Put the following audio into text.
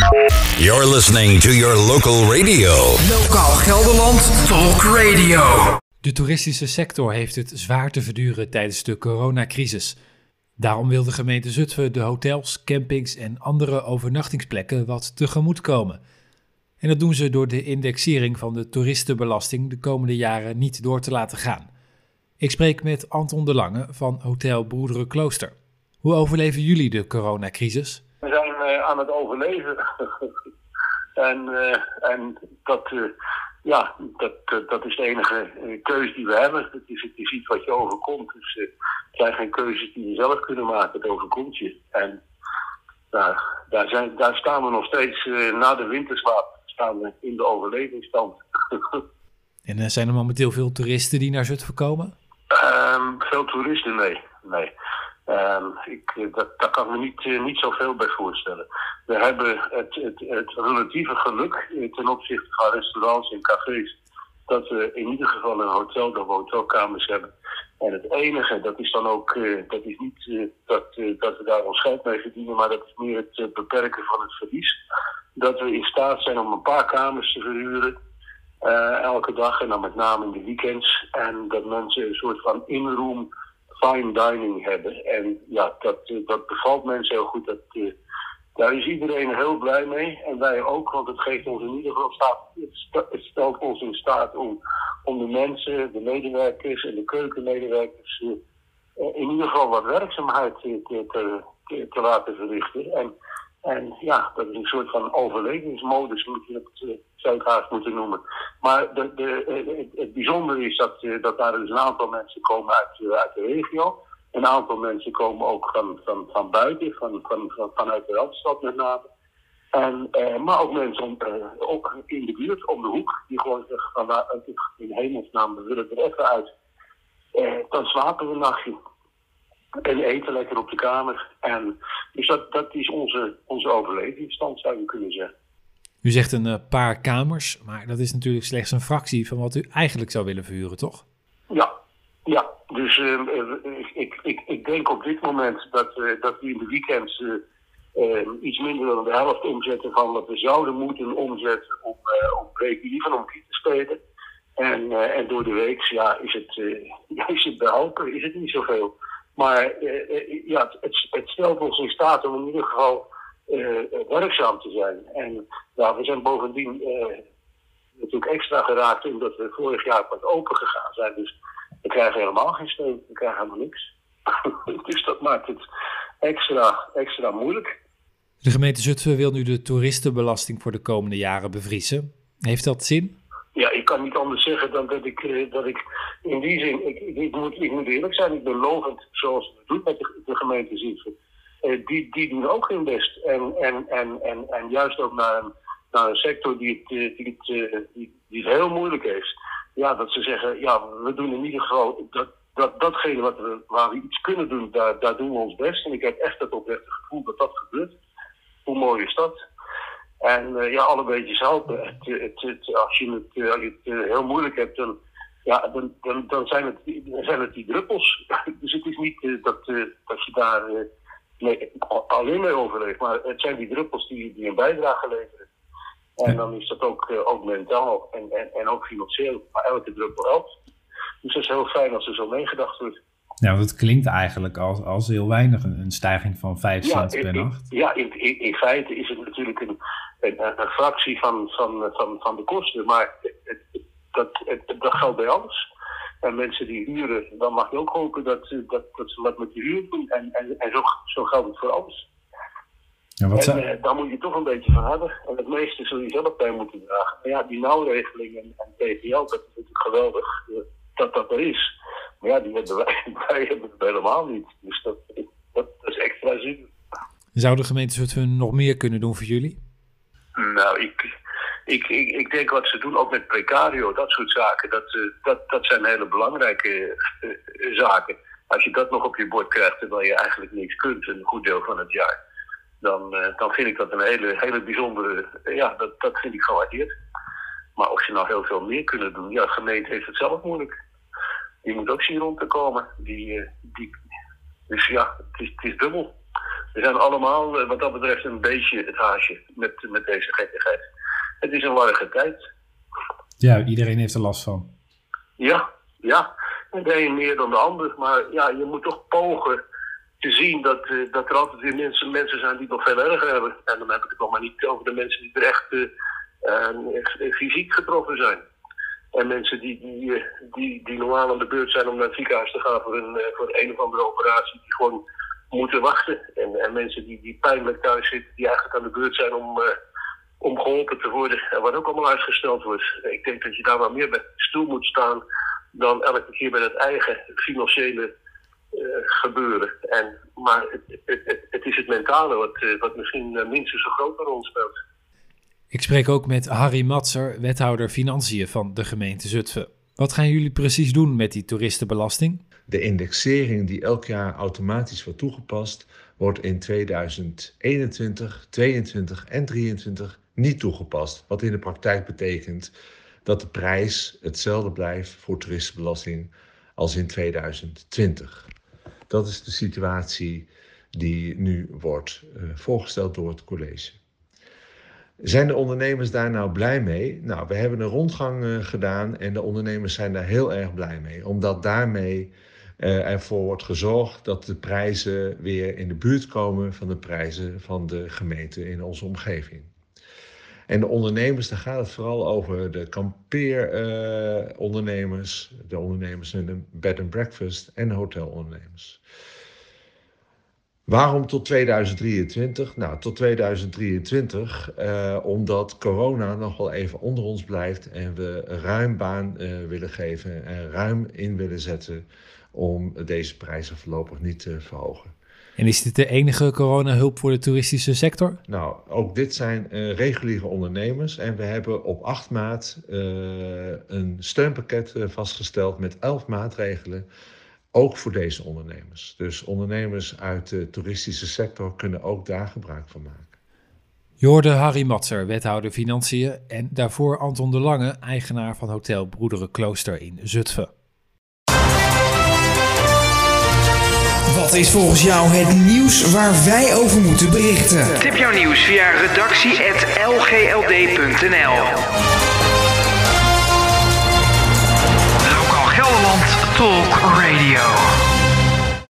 You're listening to your local radio. Lokaal Gelderland Talk Radio. De toeristische sector heeft het zwaar te verduren tijdens de coronacrisis. Daarom wil de gemeente Zutphen de hotels, campings en andere overnachtingsplekken wat tegemoet komen. En dat doen ze door de indexering van de toeristenbelasting de komende jaren niet door te laten gaan. Ik spreek met Anton de Lange van Hotel Broederen Klooster. Hoe overleven jullie de coronacrisis? Uh, aan het overleven. en, uh, en dat, uh, ja, dat, dat is de enige keuze die we hebben. Het is, het is iets wat je overkomt. Dus het zijn geen keuzes die je zelf kunnen maken. Het overkomt je. En nou, daar, zijn, daar staan we nog steeds na de winterslaap staan we in de overlevingsstand. en zijn er momenteel veel toeristen die naar Zutphen komen? Um, veel toeristen, nee. nee. Um, ik, dat, daar kan ik me niet, uh, niet zoveel bij voorstellen. We hebben het, het, het relatieve geluk ten opzichte van restaurants en cafés dat we in ieder geval een hotel of hotelkamers hebben. En het enige, dat is dan ook, uh, dat is niet dat, dat we daar ons geld mee verdienen, maar dat is meer het beperken van het verlies. Dat we in staat zijn om een paar kamers te verhuren elke dag en dan met name in de weekends. En dat mensen een soort van in-room fine dining hebben. En ja, dat, dat bevalt mensen heel goed. Dat, uh, daar is iedereen heel blij mee. En wij ook, want het geeft ons in ieder geval staat, het stelt ons in staat om, om de mensen, de medewerkers en de keukenmedewerkers uh, in ieder geval wat werkzaamheid te, te, te, te laten verrichten. En, en ja, dat is een soort van overlevingsmodus, moet je het, uh, zou ik moeten noemen. Maar de, de, het, het bijzondere is dat, dat daar dus een aantal mensen komen uit, uit de regio. Een aantal mensen komen ook van, van, van buiten, van, van, van, vanuit de Randstad met name. En, uh, maar ook mensen om, ook in de buurt, om de hoek, die gewoon zeggen van nou, in hemelsnaam, willen er even uit. dan slapen we een nachtje. En eten lekker op de kamer. En, dus dat, dat is onze, onze overlevingsstand, zou je kunnen zeggen. U zegt een uh, paar kamers, maar dat is natuurlijk slechts een fractie van wat u eigenlijk zou willen verhuren, toch? Ja, ja. Dus uh, ik, ik, ik denk op dit moment dat, uh, dat we in de weekends iets minder dan de helft omzetten van wat we zouden moeten omzetten om, om break-even, om te spelen. En, en door de week ja, is, het, is het behalve, is het niet zoveel. Maar ja, het, het stelt ons in staat om in ieder geval uh, werkzaam te zijn. En nou, we zijn bovendien uh, natuurlijk extra geraakt omdat we vorig jaar pas open gegaan zijn. Dus we krijgen helemaal geen steun, we krijgen helemaal niks. dus dat maakt het extra, extra moeilijk. De gemeente Zutphen wil nu de toeristenbelasting voor de komende jaren bevriezen. Heeft dat zin? Ja, ik kan niet anders zeggen dan dat ik, dat ik in die zin, ik, moet, eerlijk zijn, ik ben lovend zoals het doet met de, gemeente Zutphen. Uh, die, die doen ook hun best. En, en, en, en, en juist ook naar een, sector die het, die, het, die, die het heel moeilijk heeft. Ja, dat ze zeggen, ja, we doen in ieder geval dat, dat, datgene wat we, waar we iets kunnen doen, daar, daar doen we ons best. En ik heb echt het oprechte gevoel dat dat gebeurt. Hoe mooi is dat? En ja, alle beetjes helpen. Het, het, als je het heel moeilijk hebt, dan, ja, dan, dan, dan, zijn, het, dan zijn het die druppels. dus het is niet uh, dat, uh, dat je daar nee, alleen mee overleeft. Maar het zijn die druppels die, die een bijdrage leveren. En dan is dat ook, ook mentaal en, en, en ook financieel. Maar elke druppel helpt. Dus dat is heel fijn als er zo meegedacht wordt. Ja, want het klinkt eigenlijk als, als heel weinig, een stijging van 5 ja, cent per in, nacht. Ja, in, in, in, feite is het natuurlijk een, een, een fractie van, van, van, van de kosten. Maar het, dat, geldt bij alles. En mensen die huren, dan mag je ook hopen dat, dat, dat ze wat met de huur doen. En, en, en zo, zo geldt het voor alles. Ja, wat en uh, daar moet je toch een beetje van hebben. En het meeste zul je zelf bij moeten dragen. Maar ja, die nauwregeling en, en TVL, dat is natuurlijk geweldig uh, dat dat er is. Maar ja, die hebben wij, wij hebben het helemaal niet. Dus dat, dat, dat is extra zin. Zou de gemeente nog meer kunnen doen voor jullie? Nou, ik, ik, ik, ik, denk wat ze doen, ook met precario, dat soort zaken, dat, uh, dat, dat zijn hele belangrijke uh, zaken. Als je dat nog op je bord krijgt terwijl je eigenlijk niks kunt, een goed deel van het jaar, dan, dan vind ik dat een hele, hele bijzondere, ja, dat, dat vind ik gewaardeerd. Maar of ze nou heel veel meer kunnen doen, ja, de gemeente heeft het zelf moeilijk. Die moet ook zien rond te komen. Die, die, dus ja, het is, het is dubbel. We zijn allemaal wat dat betreft een beetje het haasje met, met deze gekkigheid. Het is een warrige tijd. Ja, iedereen heeft er last van. Ja, ja. de een meer dan de ander. Maar ja, je moet toch pogen te zien dat, uh, dat er altijd weer mensen, mensen zijn die het nog veel erger hebben. En dan heb ik het nog maar niet over de mensen die er echt uh, fysiek getroffen zijn. En mensen die, die, die, die normaal aan de beurt zijn om naar het ziekenhuis te gaan voor een, voor een of andere operatie, die gewoon moeten wachten. En, en mensen die, die pijnlijk thuis zitten, die eigenlijk aan de beurt zijn om, om geholpen te worden. En wat ook allemaal uitgesteld wordt. Ik denk dat je daar maar meer bij stoel moet staan dan elke keer bij het eigen financiële uh, gebeuren. En, maar het, het, het, is het mentale wat, uh, wat misschien uh, minstens een grote rol speelt. Ik spreek ook met Harry Matser, wethouder financiën van de gemeente Zutphen. Wat gaan jullie precies doen met die toeristenbelasting? De indexering die elk jaar automatisch wordt toegepast, wordt in 2021, 2022 en 2023 niet toegepast. Wat in de praktijk betekent dat de prijs hetzelfde blijft voor toeristenbelasting als in 2020. Dat is de situatie die nu wordt uh, voorgesteld door het college. Zijn de ondernemers daar nou blij mee? Nou, we hebben een rondgang uh, gedaan en de ondernemers zijn daar heel erg blij mee, omdat daarmee uh, ervoor wordt gezorgd dat de prijzen weer in de buurt komen van de prijzen van de gemeente in onze omgeving. En de ondernemers, daar gaat het vooral over de kampeerondernemers, uh, de ondernemers in de bed and breakfast en de hotelondernemers. Waarom tot 2023? Nou, tot 2023, uh, omdat corona nog wel even onder ons blijft en we ruim baan uh, willen geven en ruim in willen zetten om deze prijzen voorlopig niet te verhogen. En is dit de enige coronahulp voor de toeristische sector? Nou, ook dit zijn uh, reguliere ondernemers. En we hebben op 8 maart uh, een steunpakket uh, vastgesteld met 11 maatregelen. Ook voor deze ondernemers. Dus ondernemers uit de toeristische sector kunnen ook daar gebruik van maken. Je hoorde Harry Matser, wethouder Financiën. En daarvoor Anton de Lange, eigenaar van Hotel Broederen Klooster in Zutphen. Wat is volgens jou het nieuws waar wij over moeten berichten? Tip jouw nieuws via redactie.lgld.nl Lokaal Gelderland Talk Radio.